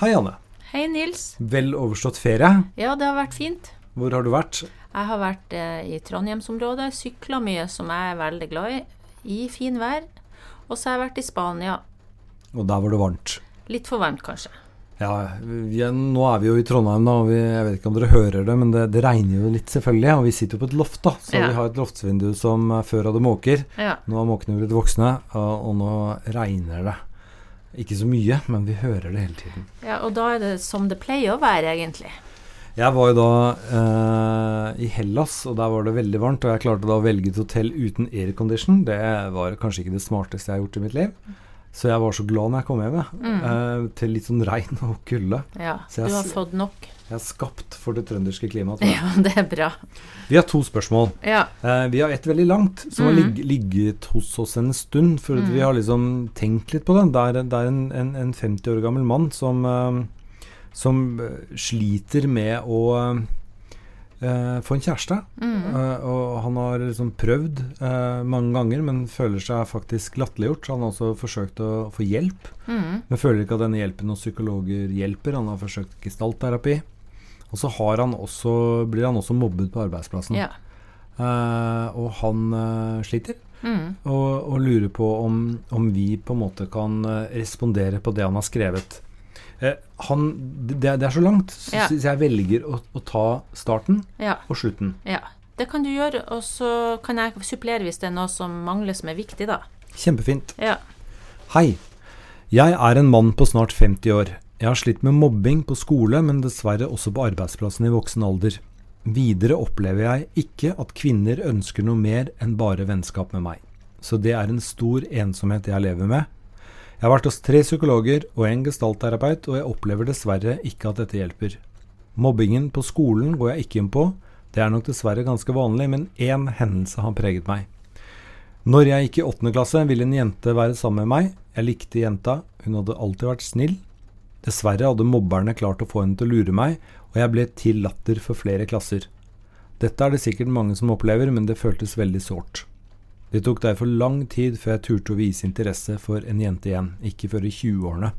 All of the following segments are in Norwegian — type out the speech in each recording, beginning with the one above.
Hei, Anne. Hei, Nils. Vel overstått ferie. Ja, det har vært fint. Hvor har du vært? Jeg har vært eh, i Trondheimsområdet, sykla mye, som jeg er veldig glad i, i fin vær. Og så har jeg vært i Spania. Og der var det varmt. Litt for varmt, kanskje. Ja, vi er, nå er vi jo i Trondheim, da, og vi, jeg vet ikke om dere hører det, men det, det regner jo litt, selvfølgelig. Og vi sitter jo på et loft, da. Så Ja. vi har et loftsvindu som eh, før hadde måker. Ja. Nå har måkene blitt voksne, og, og nå regner det. Ikke så mye, men vi hører det hele tiden. ja, og da er det som det pleier å være, egentlig. Jeg var jo da eh, i Hellas, og der var det veldig varmt. Og jeg klarte da å velge et hotell uten aircondition. Det var kanskje ikke det smarteste jeg har gjort i mitt liv. Så jeg var så glad når jeg kom hjem. Mm. Eh, til litt sånn regn og kulde. Ja, Så du har fått nok. Jeg er skapt for det trønderske klimaet. Ja, det er bra. Vi har to spørsmål. Ja. Eh, vi har ett veldig langt, som har Mhm. ligget hos oss en stund. For mm. vi har liksom tenkt litt på det. Det er, det er en, en, en 50 år gammel mann som, eh, som eh, sliter med å eh, få en kjæreste. Mm. Eh, og han har liksom prøvd eh, mange ganger, men føler seg faktisk latterliggjort. Han har også forsøkt å få hjelp, Mm. men føler ikke at denne hjelpen hos psykologer hjelper. Han har forsøkt gestaltterapi. Og så har han også, blir han også mobbet på arbeidsplassen. Ja. Uh, og han uh, sliter, Mm. og, og lurer på om, om vi på en måte kan eh, respondere på det han har skrevet. Uh, han, det, det er så langt, så, Ja. så jeg velger å, å ta starten ja. og slutten. Ja. Det kan du gjøre, og så kan jeg supplere hvis det er noe som mangler som er viktig, da. Kjempefint. Ja. Hei. Jeg er en mann på snart 50 år. Jeg har slitt med mobbing på skole, men dessverre også på arbeidsplassen i voksen alder. Videre opplever jeg ikke at kvinner ønsker noe mer enn bare vennskap med meg. Så det er en stor ensomhet jeg lever med. Jeg har vært hos tre psykologer og en gestaltterapeut, og jeg opplever dessverre ikke at dette hjelper. Mobbingen på skolen går jeg ikke inn på. Det er nok dessverre ganske vanlig, men én hendelse har preget meg. Når jeg gikk i åttende klasse, ville en jente være sammen med meg. Jeg likte jenta, hun hadde alltid vært snill. Dessverre hadde mobberne klart å få henne til å lure meg, og jeg ble til latter for flere klasser. Dette er det sikkert mange som opplever, men det føltes veldig sårt. Det tok derfor lang tid før jeg turte å vise interesse for en jente igjen, ikke før i 20-årene.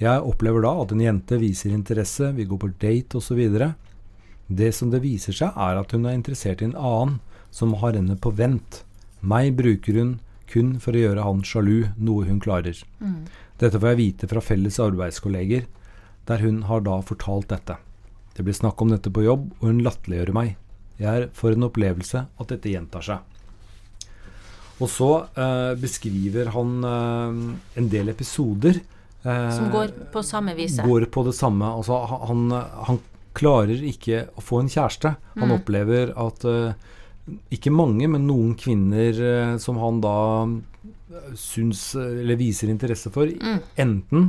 Jeg opplever da at en jente viser interesse, vi går på date osv. Det som det viser seg, er at hun er interessert i en annen, som har henne på vent. Meg bruker hun kun for å gjøre han sjalu, noe hun klarer. Mm. Dette får jeg vite fra felles arbeidskolleger, der hun har da fortalt dette. Det blir snakk om dette på jobb, og hun latterliggjør meg. Jeg er for en opplevelse at dette gjentar seg. Og så eh, beskriver han eh, en del episoder. eh, Som går på samme viset. går på det samme. Altså, han, han klarer ikke å få en kjæreste. Han Mm. opplever at eh, ikke mange, men noen kvinner eh, som han da eh, syns eh, eller viser interesse for, Mm. enten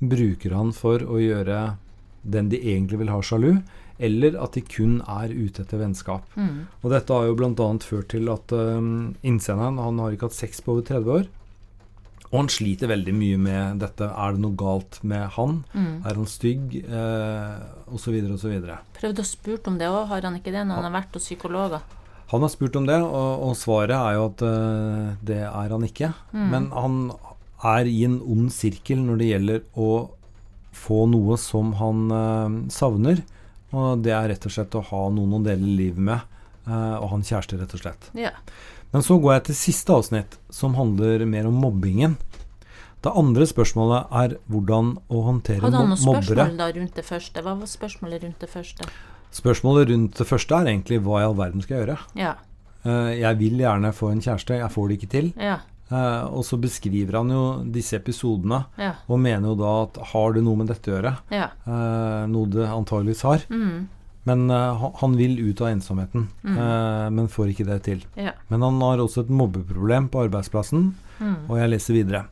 bruker han for å gjøre den de egentlig vil ha sjalu, eller at de kun er ute etter vennskap. Mm. Og dette har jo bl.a. ført til at um, innsenderen han har ikke hatt sex på over 30 år. Og han sliter veldig mye med dette. Er det noe galt med han? Mm. Er han stygg? Eh, og så videre og så videre. Prøvde å spurt om det òg, har han ikke det når han har vært hos psykologer? Han har spurt om det, og, og svaret er jo at uh, det er han ikke. Mm. Men han er i en ond sirkel når det gjelder å få noe som han uh, savner. Og det er rett og slett å ha noen å dele livet med, uh, og en kjæreste, rett og slett. Yeah. Men så går jeg til siste avsnitt, som handler mer om mobbingen. Det andre spørsmålet er hvordan å håndtere Hadde han noen mobbere. spørsmål da rundt det første? Hva var spørsmålet rundt det første? Spørsmålet rundt det første er egentlig hva i all verden skal jeg gjøre? Ja. Eh, jeg vil gjerne få en kjæreste, jeg får det ikke til. Ja. Eh, og så beskriver han jo disse episodene, Ja. og mener jo da at har det noe med dette å gjøre? Ja. Eh, noe det antageligvis har. Mm. Men han- vil ut av ensomheten, Mm. men får ikke det til. Ja. Men han har også et mobbeproblem på arbeidsplassen, Mm. og jeg leser videre.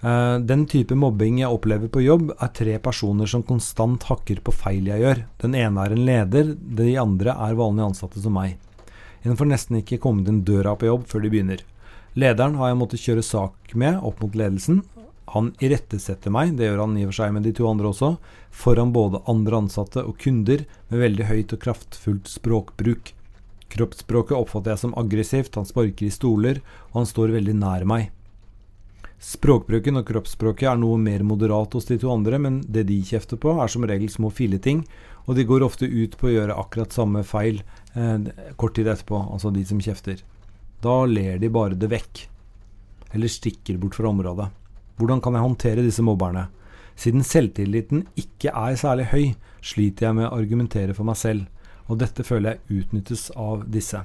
Eh, den type mobbing jeg opplever på jobb, er tre personer som konstant hakker på feil jeg gjør. Den ene er en leder, de andre er vanlige ansatte som meg. En får nesten ikke kommet inn døra på jobb før de begynner. Lederen har jeg måttet kjøre sak med opp mot ledelsen. Han irettesetter meg, det gjør han i og for seg med de to andre også, foran både andre ansatte og kunder med veldig høyt og kraftfullt språkbruk. Kroppsspråket oppfatter jeg som aggressivt, han sparker i stoler, og han står veldig nær meg. Språkbruken og kroppsspråket er noe mer moderat hos de to andre, men det de kjefter på, er som regel små filleting, og de går ofte ut på å gjøre akkurat samme feil eh, kort tid etterpå, altså de som kjefter. Da ler de bare det vekk, eller stikker bort fra området. Hvordan kan jeg håndtere disse mobberne? Siden selvtilliten ikke er særlig høy, sliter jeg med å argumentere for meg selv, og dette føler jeg utnyttes av disse.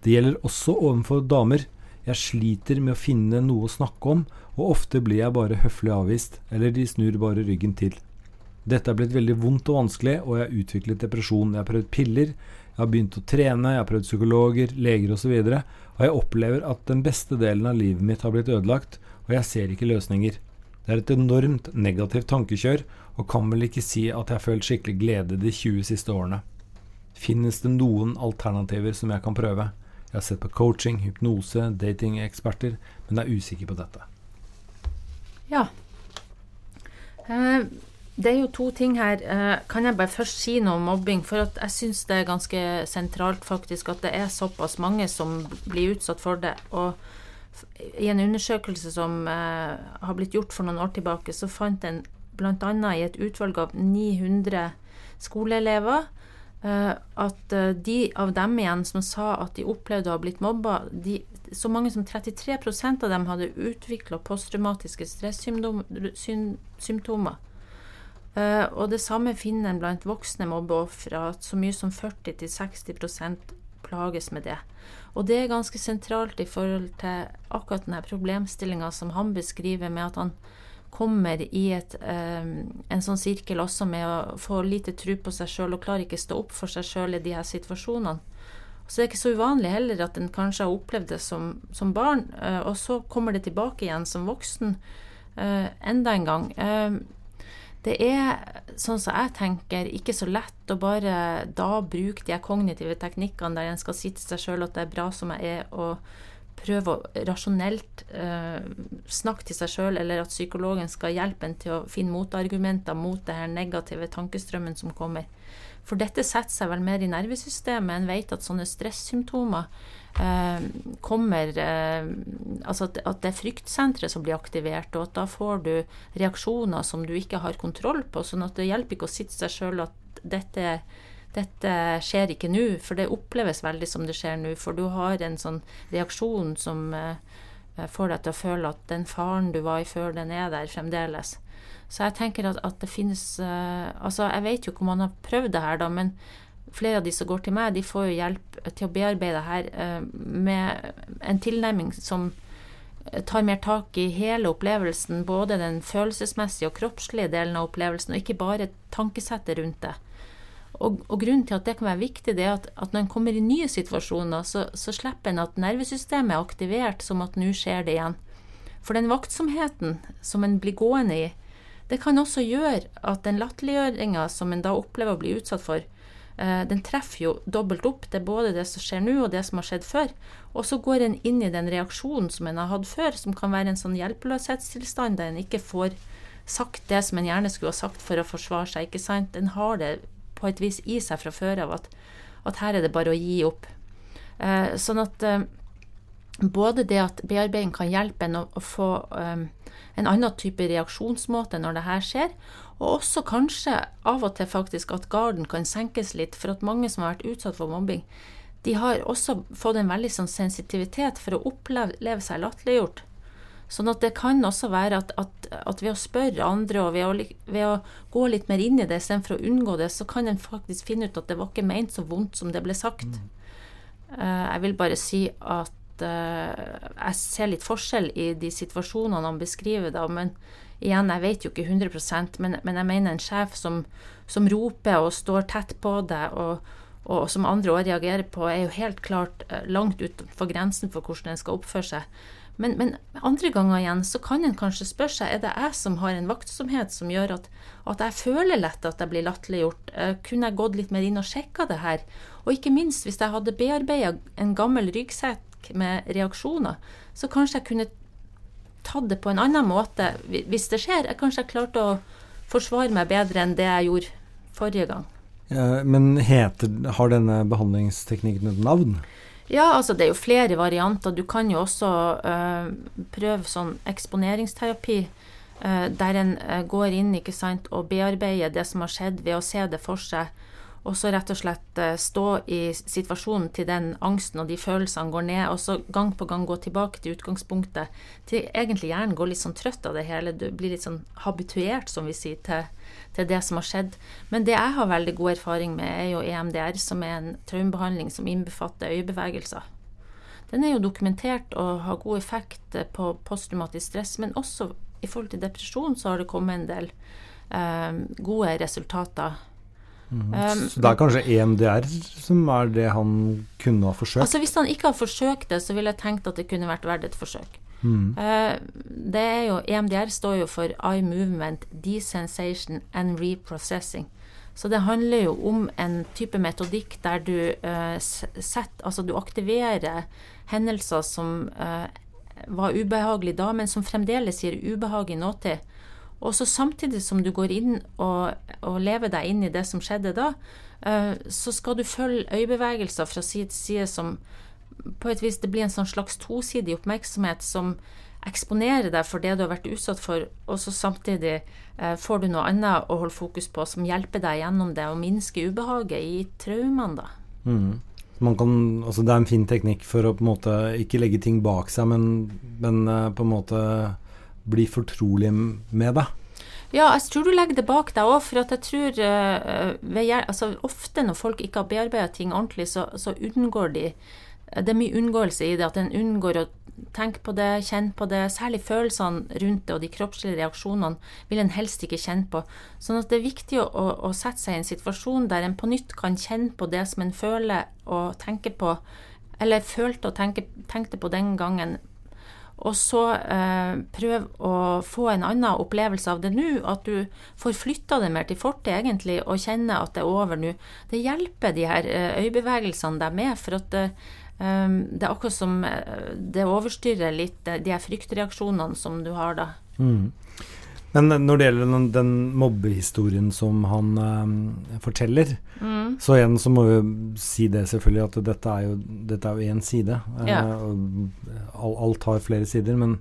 Det gjelder også overfor damer. Jeg sliter med å finne noe å snakke om, og ofte blir jeg bare høflig avvist, eller de snur bare ryggen til. Dette er blitt veldig vondt og vanskelig, og jeg har utviklet depresjon. Jeg har prøvd piller, jeg har begynt å trene, jeg har prøvd psykologer, leger osv., og, så og jeg opplever at den beste delen av livet mitt har blitt ødelagt, og jeg ser ikke løsninger. Det er et enormt negativt tankekjør, og kan vel ikke si at jeg har følt skikkelig glede de 20 siste årene. Finnes det noen alternativer som jeg kan prøve? Jeg har sett på coaching, hypnose, datingeksperter, men er usikker på dette. Ja. Eh, det er jo to ting her. Eh, kan jeg bare først si noe om mobbing? For jeg syns det er ganske sentralt faktisk at det er såpass mange som blir utsatt for det. Og i en undersøkelse som eh, har blitt gjort for noen år tilbake, så fant en bl.a. i et utvalg av 900 skoleelever at eh, de av dem igjen som sa at de opplevde å ha blitt mobba, de, så mange som 33% av dem hadde utvikla posttraumatiske stressymptomer. Uh, og det samme finner en blant voksne mobbeofre, at så mye som 40-60% plages med det. Og det er ganske sentralt i forhold til akkurat denne problemstillinga som han beskriver, med at han kommer i et, um, en sånn sirkel også med å få lite tro på seg sjøl og klarer ikke stå opp for seg sjøl i de her situasjonene. Så det er ikke så uvanlig heller at en kanskje har opplevd det som, som barn, uh, og så kommer det tilbake igjen som voksen uh, enda en gang. Uh, det er, sånn som jeg tenker, ikke så lett å bare da bruke de kognitive teknikkene der en skal si til seg sjøl at det er bra som jeg er, og prøve å rasjonelt eh, snakke til seg sjøl, eller at psykologen skal hjelpe en til å finne motargumenter mot det her negative tankestrømmen som kommer. For dette setter seg vel mer i nervesystemet. En vet at sånne stressymptomer eh, kommer eh, Altså at, at, det er fryktsenteret som blir aktivert, og at da får du reaksjoner som du ikke har kontroll på. sånn at det hjelper ikke å sitte seg sjøl at dette, dette skjer ikke nå, for det oppleves veldig som det skjer nå. For du har en sånn reaksjon som eh, får deg til å føle at den faren du var i før, den er der fremdeles. Så jeg tenker at, at det finnes uh, Altså, jeg vet jo hvor man har prøvd det her, da, men flere av de som går til meg, de får jo hjelp til å bearbeide her med en tilnærming som eh, tar mer tak i hele opplevelsen, både den følelsesmessige og kroppslige delen av opplevelsen, og ikke bare tankesettet rundt det. Og, og, grunnen til at det kan være viktig, det er at, at når en kommer i nye situasjoner, så, så slipper en at nervesystemet er aktivert som at nå skjer det igjen. For den vaktsomheten som en blir gående i, det kan også gjøre at den latterliggjøringa som en da opplever å bli utsatt for, eh, den treffer jo dobbelt opp. Det er både det som skjer nå, og det som har skjedd før. Og så går en inn i den reaksjonen som en har hatt før, som kan være en sånn hjelpeløshetstilstand der en ikke får sagt det som en gjerne skulle ha sagt for å forsvare seg. ikke sant? En har det på et vis i seg fra før av at, at her er det bare å gi opp. Eh, sånn at eh, både det at bearbeiding kan hjelpe en å, å få um, en annen type reaksjonsmåte når det her skjer, og også kanskje av og til faktisk at garden kan senkes litt, for at mange som har vært utsatt for mobbing, de har også fått en veldig sånn sensitivitet for å oppleve seg latterliggjort. Sånn at det kan også være at, at, at ved å spørre andre og ved å, ved å, gå litt mer inn i det istedenfor å unngå det, så kan en faktisk finne ut at det var ikke ment så vondt som det ble sagt. Mm. Uh, jeg vil bare si at uh, jeg ser litt forskjell i de situasjonene han beskriver, da. Men igjen, jeg vet jo ikke 100% men, men jeg mener en sjef som, som roper og står tett på deg, og, og som andre òg reagerer på, er jo helt klart uh, langt utenfor grensen for hvordan en skal oppføre seg. Men, men, andre ganger igjen så kan en kanskje spørre seg er det jeg som har en vaktsomhet som gjør at, at jeg føler lett at jeg blir latterliggjort. Uh, kunne jeg gått litt mer inn og sjekka det her? Og ikke minst hvis jeg hadde bearbeida en gammel ryggsekk med reaksjoner, så kanskje jeg kunne tatt det på en annen måte hvis det skjer. Jeg kanskje jeg klarte å forsvare meg bedre enn det jeg gjorde forrige gang. Ja, men heter, har denne behandlingsteknikken et navn? Ja, altså det er jo flere varianter. Du kan jo også uh, prøve sånn eksponeringsterapi. Uh, der en uh, går inn sant, og bearbeider det som har skjedd, ved å se det for seg. Og så rett og slett stå i situasjonen til den angsten og de følelsene går ned, og så gang på gang gå tilbake til utgangspunktet. Til egentlig hjernen går litt sånn trøtt av det hele. Du blir litt sånn habituert, som vi sier, til, til det som har skjedd. Men det jeg har veldig god erfaring med, er jo EMDR, som er en traumebehandling som innbefatter øyebevegelser. Den er jo dokumentert og har god effekt på posttraumatisk stress, men også i forhold til depresjon så har det kommet en del eh, gode resultater. Mm. Um, så det er kanskje EMDR som er det han kunne ha forsøkt? Altså Hvis han ikke har forsøkt det, så ville jeg tenkt at det kunne vært verdt et forsøk. Mm. Uh, det er jo, EMDR står jo for Eye Movement Desensation and Reprocessing. Så det handler jo om en type metodikk der du uh, setter Altså du aktiverer hendelser som uh, var ubehagelige da, men som fremdeles gir ubehag i nåtid. Og så samtidig som du går inn og, og, lever deg inn i det som skjedde da, uh, så skal du følge øyebevegelser fra side til side som på et vis det blir en sånn slags tosidig oppmerksomhet som eksponerer deg for det du har vært utsatt for, og så samtidig uh, får du noe annet å holde fokus på som hjelper deg gjennom det og minsker ubehaget i traumene, da. Mm. Kan, altså det er en fin teknikk for å på en måte ikke legge ting bak seg, men, men uh, på en måte bli fortrolig med deg. Ja, jeg tror du legger det bak deg òg, for jeg tror uh, ved, altså, Ofte når folk ikke har bearbeida ting ordentlig, så, så, unngår de Det er mye unngåelse i det, at en unngår å tenke på det, kjenne på det. Særlig følelsene rundt det og de kroppslige reaksjonene vil en helst ikke kjenne på. Sånn at det er viktig å, å, sette seg i en situasjon der en på nytt kan kjenne på det som en føler og tenker på, eller følte og tenkte på den gangen og så eh, prøv å få en annen opplevelse av det nå. At du får flytta det mer til fortid, egentlig, og kjenne at det er over nå. Det hjelper de her eh, øyebevegelsene deg med, for at det, eh, det er akkurat som eh, det overstyrer litt de her fryktreaksjonene som du har da. Mm. Men når det gjelder den, den mobbehistorien som han eh, forteller, mm. så igjen så må vi si det selvfølgelig at dette er jo dette er jo én side. Ja. Uh, alt har flere sider. Men,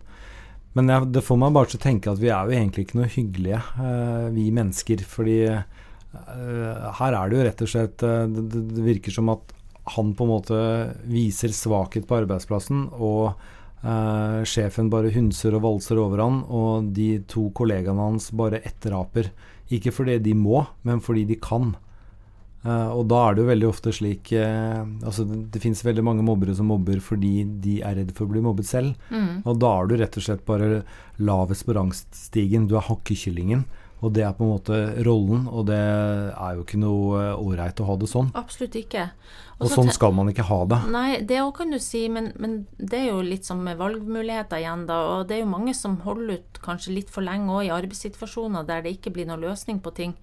men ja, det får meg bare til å tenke at vi er jo egentlig ikke noe hyggelige, eh, vi mennesker. Fordi uh, her er det jo rett og slett det, det virker som at han på en måte viser svakhet på arbeidsplassen. og Uh, sjefen bare hunser og valser over han, og de to kollegaene hans bare etteraper. Ikke fordi de må, men fordi de kan. Uh, og da er det jo veldig ofte slik uh, Altså Det, det fins veldig mange mobbere som mobber fordi de er redd for å bli mobbet selv. Mm. Og da er du rett og slett bare lavest på rangstigen. Du er hakkekyllingen. Og det er på en måte rollen, og det er jo ikke noe ålreit å ha det sånn. Absolutt ikke. Også og sånn skal man ikke ha det. Nei, det òg kan du si, men, men, det er jo litt som med valgmuligheter igjen, da. Og det er jo mange som holder ut kanskje litt for lenge òg i arbeidssituasjoner der det ikke blir noen løsning på ting.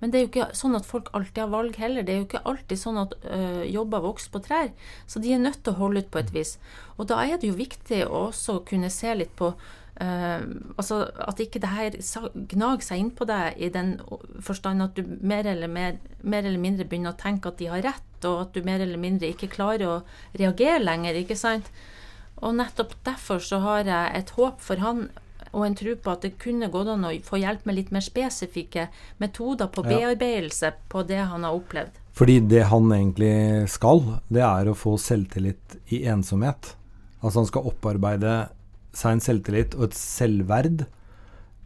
Men det er jo ikke sånn at folk alltid har valg heller. Det er jo ikke alltid sånn at ø, jobber vokser på trær. Så de er nødt til å holde ut på et vis. Og da er det jo viktig å også kunne se litt på Uh, altså At ikke det her gnager seg innpå deg i den forstand at du mer eller, mer, mer eller, mindre begynner å tenke at de har rett, og at du mer eller mindre ikke klarer å reagere lenger. ikke sant? Og nettopp derfor så har jeg et håp for han og en tro på at det kunne gått an å få hjelp med litt mer spesifikke metoder på bearbeidelse på det han har opplevd. Fordi det han egentlig skal, det er å få selvtillit i ensomhet. Altså han skal opparbeide seg en selvtillit og et selvverd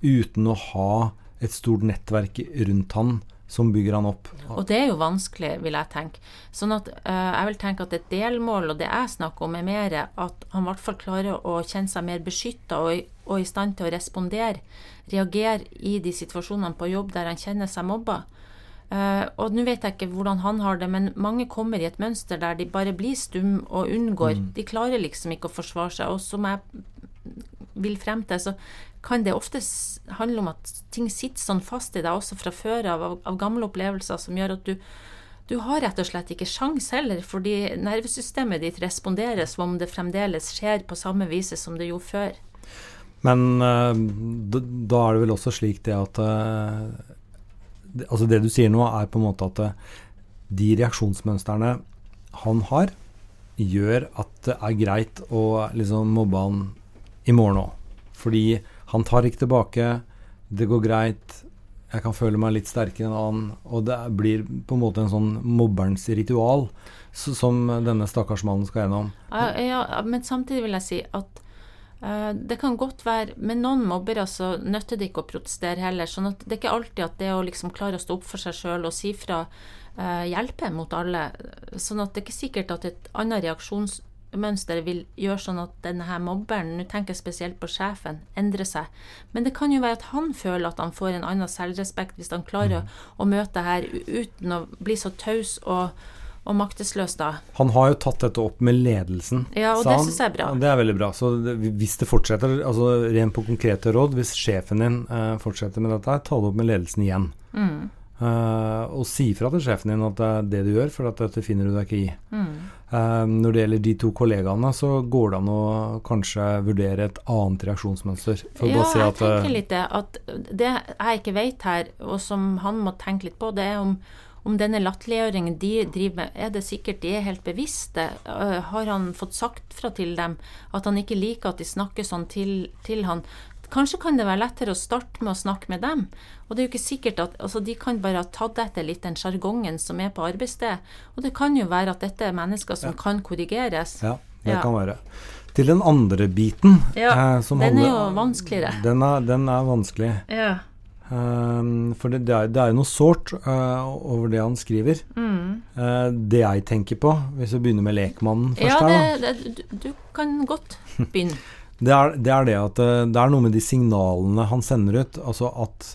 uten å ha et stort nettverk rundt han som bygger han opp. Og det er jo vanskelig, vil jeg tenke. Sånn at uh, jeg vil tenke at et delmål, og det jeg snakker om, er mer at han i hvert fall klarer å kjenne seg mer beskytta og, og, i stand til å respondere, reagere i de situasjonene på jobb der han kjenner seg mobba. Uh, og nå vet jeg ikke hvordan han har det, men mange kommer i et mønster der de bare blir stum og unngår. Mm. De klarer liksom ikke å forsvare seg. Og som jeg vil frem til, så kan det ofte handle om at ting sitter sånn fast i deg også fra før av, av gamle opplevelser, som gjør at du, du har rett og slett ikke sjans heller, fordi nervesystemet ditt responderer som om det fremdeles skjer på samme vis som det gjorde før. Men uh, da er det vel også slik det at det, Altså det du sier nå, er på en måte at uh, de reaksjonsmønstrene han har, gjør at det er greit å liksom mobbe han i morgen òg. Fordi han tar ikke tilbake, det går greit, jeg kan føle meg litt sterkere enn han, og det blir på en måte en sånn mobberens ritual som denne stakkars mannen skal gjennom. Ja, ja, men samtidig vil jeg si at uh, det kan godt være Med noen mobbere så nytter det ikke å protestere heller. sånn at det er ikke alltid at det å liksom klare å stå opp for seg sjøl og si fra uh, hjelper mot alle. Sånn at det er ikke sikkert at et annet reaksjons mønsteret vil gjøre sånn at denne her mobberen, nå tenker jeg spesielt på sjefen, endrer seg. Men det kan jo være at han føler at han får en annen selvrespekt hvis han klarer mm. å, møte det her uten å bli så taus og, og maktesløs da. Han har jo tatt dette opp med ledelsen. Ja, og det synes jeg er bra. Det er veldig bra. Så hvis det fortsetter, altså rent på konkrete råd, hvis sjefen din eh, fortsetter med dette, ta det opp med ledelsen igjen. Mm. Uh, og si fra til sjefen din at det er det du gjør, for at dette finner du deg ikke i. Mm. Uh, når det gjelder de to kollegaene, så går det an å kanskje vurdere et annet reaksjonsmønster. ja, si jeg tenker eh, litt det. At det jeg ikke vet her, og som han må tenke litt på, det er om, om denne latterliggjøringen de driver med, er det sikkert de er helt bevisste? Uh, har han fått sagt fra til dem at han ikke liker at de snakker sånn til, til han? Kanskje kan det være lettere å starte med å snakke med dem. Og det er jo ikke sikkert at altså, De kan bare ha tatt etter litt den sjargongen som er på arbeidsstedet. Og det kan jo være at dette er mennesker som ja. kan korrigeres. Ja, det ja. kan være. Til den andre biten Ja, eh, den handler, er jo vanskeligere. Den er, den er vanskelig. Ja. Um, for det, det, er, det, er, jo noe sårt uh, over det han skriver. Mm. Uh, det jeg tenker på, hvis vi begynner med lekmannen først ja, her, da. Det, du, du kan godt begynne. Det er, det er, det at eh, det er noe med de signalene han sender ut. Altså at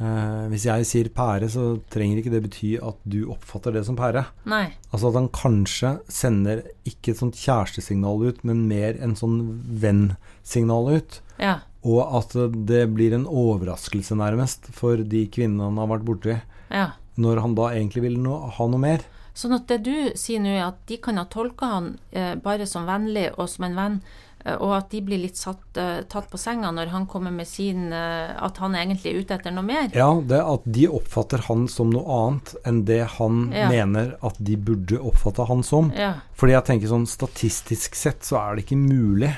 eh, hvis jeg sier pære, så trenger ikke det bety at du oppfatter det som pære. Nei. Altså at han kanskje sender ikke et sånt kjærestesignal ut, men mer en sånn venn-signal ut. Ja. Og at det blir en overraskelse, nærmest, for de kvinnene han har vært borti. Ja. Når han da egentlig vil no ha noe mer. Sånn at det du sier nå, er at de kan ha tolka han eh, bare som vennlig og som en venn, og at de blir litt satt, uh, tatt på senga når han kommer med sin uh, At han egentlig er ute etter noe mer. Ja, det at de oppfatter han som noe annet enn det han ja. mener at de burde oppfatte han som. Ja. Fordi jeg tenker sånn statistisk sett så er det ikke mulig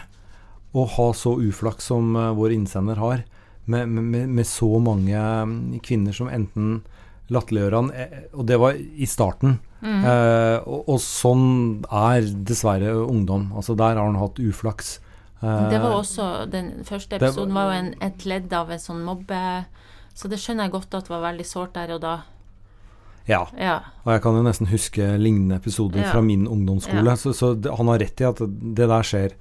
å ha så uflaks som vår innsender har, med, med, med så mange um, kvinner som enten latterliggjør han, og det var i starten. Mm. Eh, og, og, sånn er dessverre ungdom. Altså Der har han hatt uflaks. Eh, det var også Den første episoden var, var jo en, et ledd av en sånn mobbe Så det skjønner jeg godt at det var veldig sårt der og da. Ja. ja. Og jeg kan jo nesten huske lignende episoder ja. fra min ungdomsskole. Ja. Så, så det, han har rett i at det der skjer.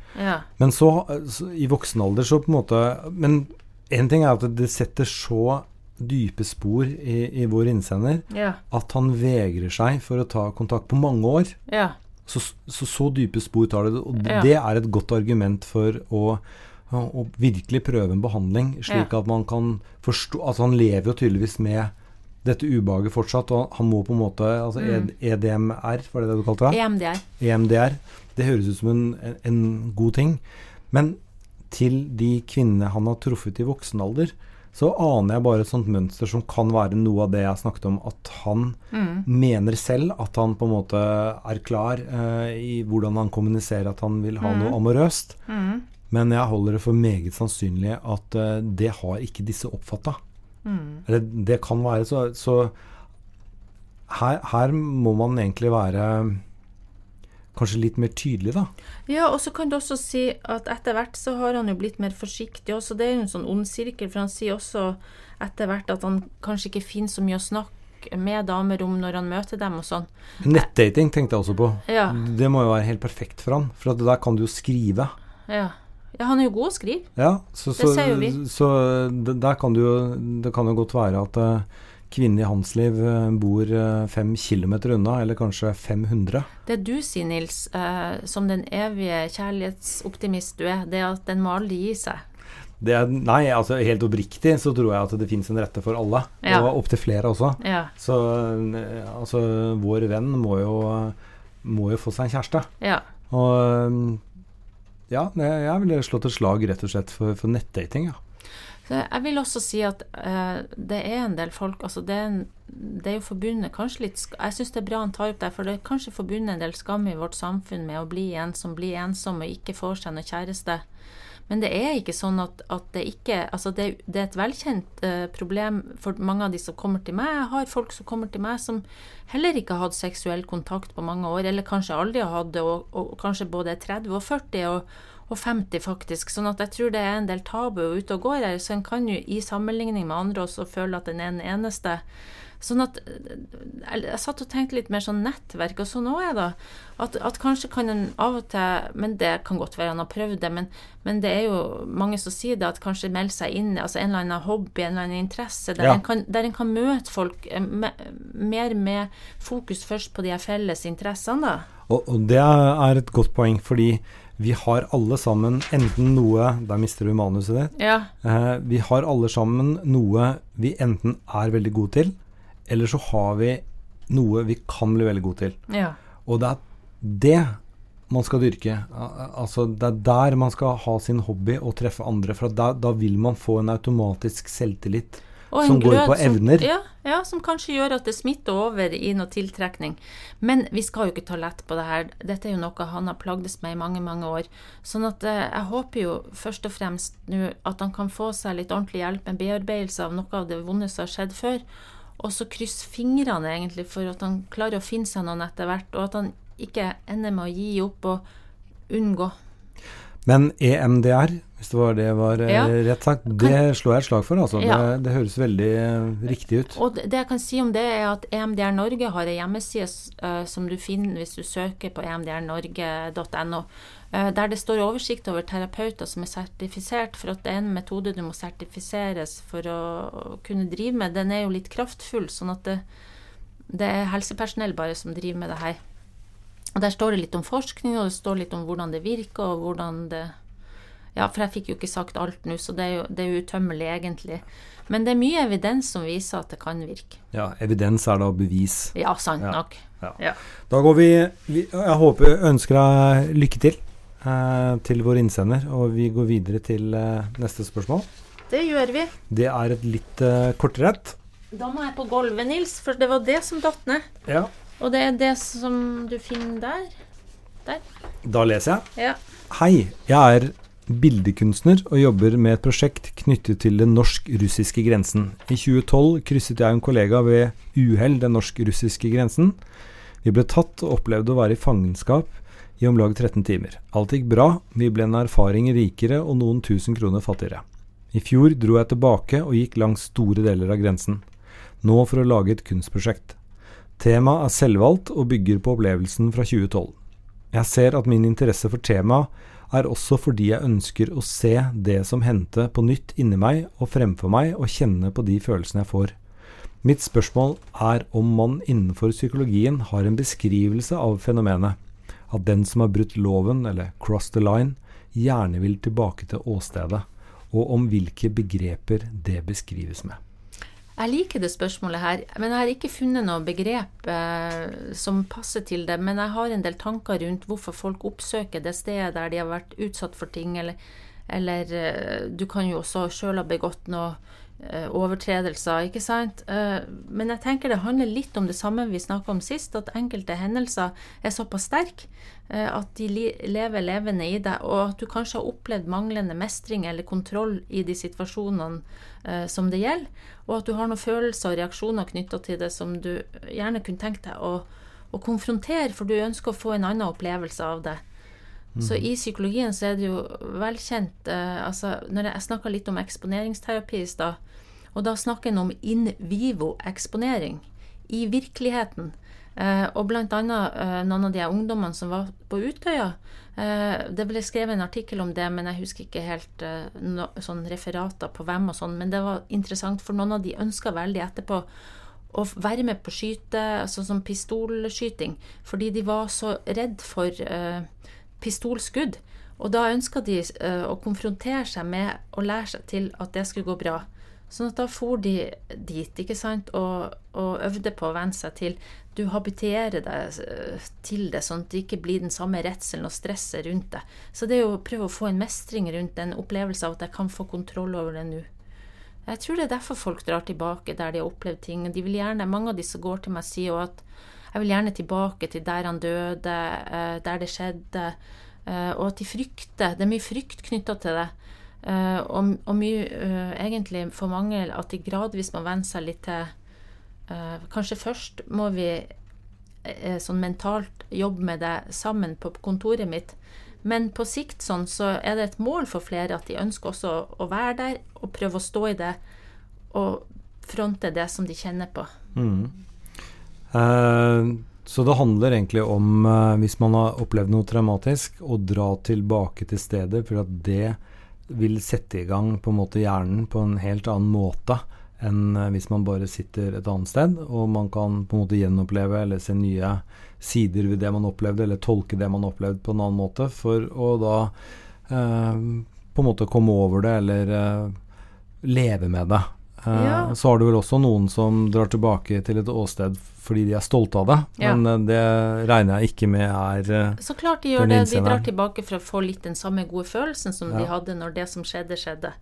Men så, så, i voksen alder, så på en måte Men én ting er at det setter så dype spor i, i vår innsender ja. at han vegrer seg for å ta kontakt på mange år. Ja. Så, så, så dype spor tar det. Og ja. det er et godt argument for å, å virkelig prøve en behandling, slik at man kan forstå Altså, han lever jo tydeligvis med dette ubehaget fortsatt, og han må på en måte altså mm. EDMR, var det det du kalte det? EMDR. EMDR. Det høres ut som en, en god ting. Men til de kvinnene han har truffet i voksen alder, så aner jeg bare et sånt mønster som kan være noe av det jeg snakket om, at han mm. mener selv at han på en måte er klar eh, i hvordan han kommuniserer at han vil ha mm. noe amorøst. Mm. Men jeg holder det for meget sannsynlig at eh, det har ikke disse oppfatta. Mm. Eller det kan være så, så her, her må man egentlig være kanskje litt mer tydelig, da. Ja, og så kan du også si at etter hvert så har han jo blitt mer forsiktig også. Det er jo en sånn ond sirkel, for han sier også etter hvert at han kanskje ikke finner så mye å snakke med damer om når han møter dem og sånn. Nettdating tenkte jeg også på. Ja. Det må jo være helt perfekt for han, for der kan du jo skrive. Ja. Ja, han er jo god å skrive. Ja, så, det ser jo vi. Så, så der kan det jo Det kan jo godt være at kvinnen i hans liv eh, bor eh, fem kilometer unna, eller kanskje 500. Det du sier, Nils, eh, som den evige kjærlighetsoptimist du er, det er at den må aldri gi seg. Er, nei, altså helt oppriktig så tror jeg at det fins en rette for alle. Ja. Og opptil flere også. Ja. Så altså, vår venn må jo, må jo få seg en kjæreste. Ja. Og ja, jeg ville slått et slag rett og slett for, for nettdating, ja. Jeg vil også si at uh, det er en del folk altså det er en, det er jo forbundet kanskje litt Jeg syns det er bra han tar opp det, for det er kanskje forbundet en del skam i vårt samfunn med å bli ensom, bli ensom og ikke får seg noe kjæreste. Men det er ikke sånn at, at det ikke Altså, det, det er et velkjent uh, problem for mange av de som kommer til meg. Jeg har folk som kommer til meg som heller ikke har hatt seksuell kontakt på mange år, eller kanskje aldri har hatt det, og, og kanskje både er 30 og 40. og og 50, faktisk. Sånn at jeg tror det er en del tabu ute og går her. Så en kan jo i sammenligning med andre også føle at en er den eneste. Sånn at Jeg satt og tenkte litt mer sånn nettverk, og sånn òg er det. At, at, kanskje kan en av og til Men det kan godt være han har prøvd det, men, men, det er jo mange som sier det, at kanskje melde seg inn altså en eller annen hobby, en eller annen interesse, der, ja. en, kan, der en kan møte folk eh, med, mer med fokus først på de felles interessene, da. Og, og det er et godt poeng, fordi vi har alle sammen enten noe Der mister du manuset ditt. Ja. Eh, vi har alle sammen noe vi enten er veldig gode til, eller så har vi noe vi kan bli veldig gode til. Ja. Og det er det man skal dyrke. Altså, det er der man skal ha sin hobby og treffe andre. For da, da vil man få en automatisk selvtillit som går på evner. Som, ja, ja, som kanskje gjør at det smitter over i noe tiltrekning. Men vi skal jo ikke ta lett på det her. Dette er jo noe han har plagdes med i mange, mange år. Sånn at eh, jeg håper jo først og fremst nå at han kan få seg litt ordentlig hjelp, en bearbeidelse av noe av det vonde som har skjedd før. Og så krysse fingrene egentlig for at han klarer å finne seg noen etter hvert, og at han ikke ender med å gi opp og unngå. Men EMDR, hvis det var det var eh, ja. rett sagt, det slår jeg et slag for. Altså. Ja. Det, det, høres veldig eh, riktig ut. Og det jeg kan si om det, er at EMDR Norge har en hjemmeside uh, som du finner hvis du søker på emdrnorge.no, uh, der det står oversikt over terapeuter som er sertifisert, for at det er en metode du må sertifiseres for å kunne drive med. Den er jo litt kraftfull, sånn at det, det er helsepersonell bare som driver med det her. Og Der står det litt om forskning, og det står litt om hvordan det virker, og hvordan det Ja, for jeg fikk jo ikke sagt alt nå, så det er jo, det er utømmelig, egentlig. Men det er mye evidens som viser at det kan virke. Ja, evidens er da bevis. Ja, sant ja. nok. Ja. Ja. Da går vi, vi Jeg håper ønsker deg lykke til eh, til vår innsender, og vi går videre til eh, neste spørsmål. Det gjør vi. Det er et litt eh, kortere et. Da må jeg på gulvet, Nils, for det var det som datt ned. Ja. Og det er det som du finner der. Der. Da leser jeg. Ja. Hei, jeg er bildekunstner og jobber med et prosjekt knyttet til den norsk-russiske grensen. I 2012 krysset jeg en kollega ved uhell den norsk-russiske grensen. Vi ble tatt og opplevde å være i fangenskap i om lag 13 timer. Alt gikk bra, vi ble en erfaring rikere og noen tusen kroner fattigere. I fjor dro jeg tilbake og gikk langs store deler av grensen. Nå for å lage et kunstprosjekt. Temaet er selvvalgt og bygger på opplevelsen fra 2012. Jeg ser at min interesse for temaet er også fordi jeg ønsker å se det som hendte på nytt inni meg og fremfor meg, og kjenne på de følelsene jeg får. Mitt spørsmål er om man innenfor psykologien har en beskrivelse av fenomenet, at den som har brutt loven, eller cross the line, gjerne vil tilbake til åstedet, og om hvilke begreper det beskrives med. Jeg liker det spørsmålet her, men jeg har ikke funnet noe begrep eh, som passer til det. Men jeg har en del tanker rundt hvorfor folk oppsøker det stedet der de har vært utsatt for ting. Eller, eller eh, du kan jo også sjøl ha begått noe overtredelser, ikke sant. Eh, men jeg tenker det handler litt om det samme vi snakka om sist, at enkelte hendelser er såpass sterke eh, at de lever levende i deg, og at du kanskje har opplevd manglende mestring eller kontroll i de situasjonene eh, som det gjelder og at du har noen følelser og reaksjoner knytta til det som du gjerne kunne tenkt deg å, å, konfrontere, for du ønsker å få en annen opplevelse av det. Så i psykologien så er det jo velkjent eh, altså når Jeg, jeg snakka litt om eksponeringsterapi i stad, og da snakker en om in vivo-eksponering. I virkeligheten. Eh, og annet eh, noen av de ungdommene som var på Utøya. Eh, det ble skrevet en artikkel om det, men jeg husker ikke helt eh, no, sånn referater på hvem og sånn. Men det var interessant, for noen av de ønska veldig etterpå å være med på skyte, altså som pistolskyting, fordi de var så redd for eh, pistolskudd. Og da ønska de å konfrontere seg med å lære seg til at det skulle gå bra. Sånn at da for de dit ikke sant, og, og øvde på å venne seg til Du habiterer deg eh, til det, sånn at det ikke blir den samme redselen og stresset rundt deg. Så det er jo å prøve å få en mestring rundt en opplevelse av at jeg kan få kontroll over det nå. Jeg tror det er derfor folk drar tilbake der de har opplevd ting. De vil gjerne, Mange av de som går til meg, sier jo at jeg vil gjerne tilbake til der han døde, eh, der det skjedde. Eh, og at de frykter. Det er mye frykt knytta til det. Eh, og, og mye egentlig for mange at de gradvis må venne seg litt til Kanskje først må vi sånn mentalt jobbe med det sammen på kontoret mitt. Men på sikt sånn, så er det et mål for flere at de ønsker også å være der og prøve å stå i det og fronte det som de kjenner på. Mm. Eh, så det handler egentlig om, eh, hvis man har opplevd noe traumatisk, å dra tilbake til stedet, for at det vil sette i gang på en måte hjernen på en helt annen måte enn eh, hvis man bare sitter et annet sted, og man kan på en måte gjenoppleve eller se nye sider ved det man opplevde, eller tolke det man opplevde på en annen måte, for å da eh, på en måte komme over det, eller eh, leve med det. Eh, ja. Så har du vel også noen som drar tilbake til et åsted fordi de er stolte av det, ja. men eh, det regner jeg ikke med er eh, Så klart de gjør det. De drar tilbake for å få litt den samme gode følelsen som ja. de hadde når det som skjedde, skjedde.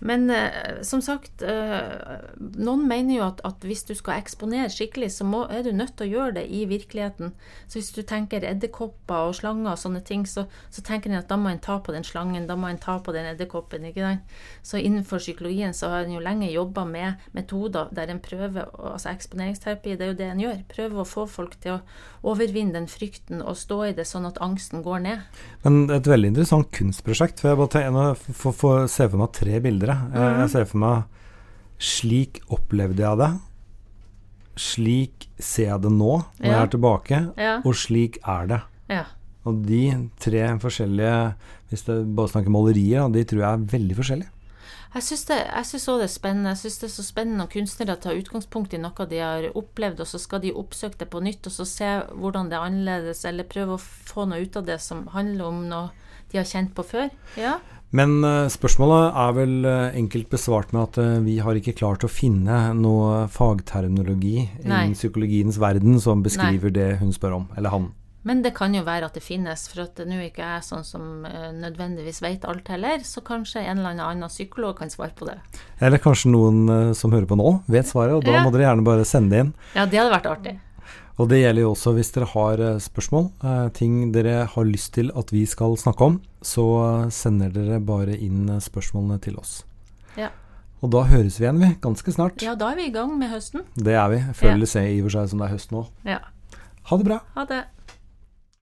Men eh, som sagt, eh, noen mener jo at, at, hvis du skal eksponere skikkelig, så må, er du nødt til å gjøre det i virkeligheten. Så hvis du tenker edderkopper og slanger og sånne ting, så, så tenker en at da må en ta på den slangen, da må en ta på den edderkoppen. ikke sant? Så innenfor psykologien så har en jo lenge jobba med metoder der en prøver altså Eksponeringsterapi, det er jo det en gjør. Prøver å få folk til å overvinne den frykten og stå i det, sånn at angsten går ned. Men et veldig interessant kunstprosjekt. for Jeg bare tenker, for, for, se for meg tre bilder videre. Jeg, jeg ser for meg Slik opplevde jeg det. Slik ser jeg det nå, når ja. jeg er tilbake. Ja. Og slik er det. Ja. Og de tre forskjellige, hvis det bare snakker malerier, de tror jeg er veldig forskjellige. Jeg syns òg det er spennende. Jeg synes det er så spennende når kunstnere tar utgangspunkt i noe de har opplevd, og så skal de oppsøke det på nytt, og så se hvordan det er annerledes, eller prøve å få noe ut av det som handler om noe de har kjent på før. Ja. Men uh, spørsmålet er vel uh, enkelt besvart med at uh, vi har ikke klart å finne noe fagterminologi innen psykologiens verden som beskriver Nei. det hun spør om, eller han. Men det kan jo være at det finnes, for at nå er ikke jeg sånn som nødvendigvis vet alt heller, så kanskje en eller annen psykolog kan svare på det. Eller kanskje noen som hører på nå, vet svaret, og da må dere gjerne bare sende det inn. Ja, det hadde vært artig. Og det gjelder jo også hvis dere har eh, spørsmål, eh, ting dere har lyst til at vi skal snakke om, så sender dere bare inn eh, spørsmålene til oss. Ja. Og da høres vi igjen, vi, ganske snart. Ja, da er vi i gang med høsten. Det er vi. Føler ja. det i og for seg som det er høst nå. Ja. Ha det bra. Ha det.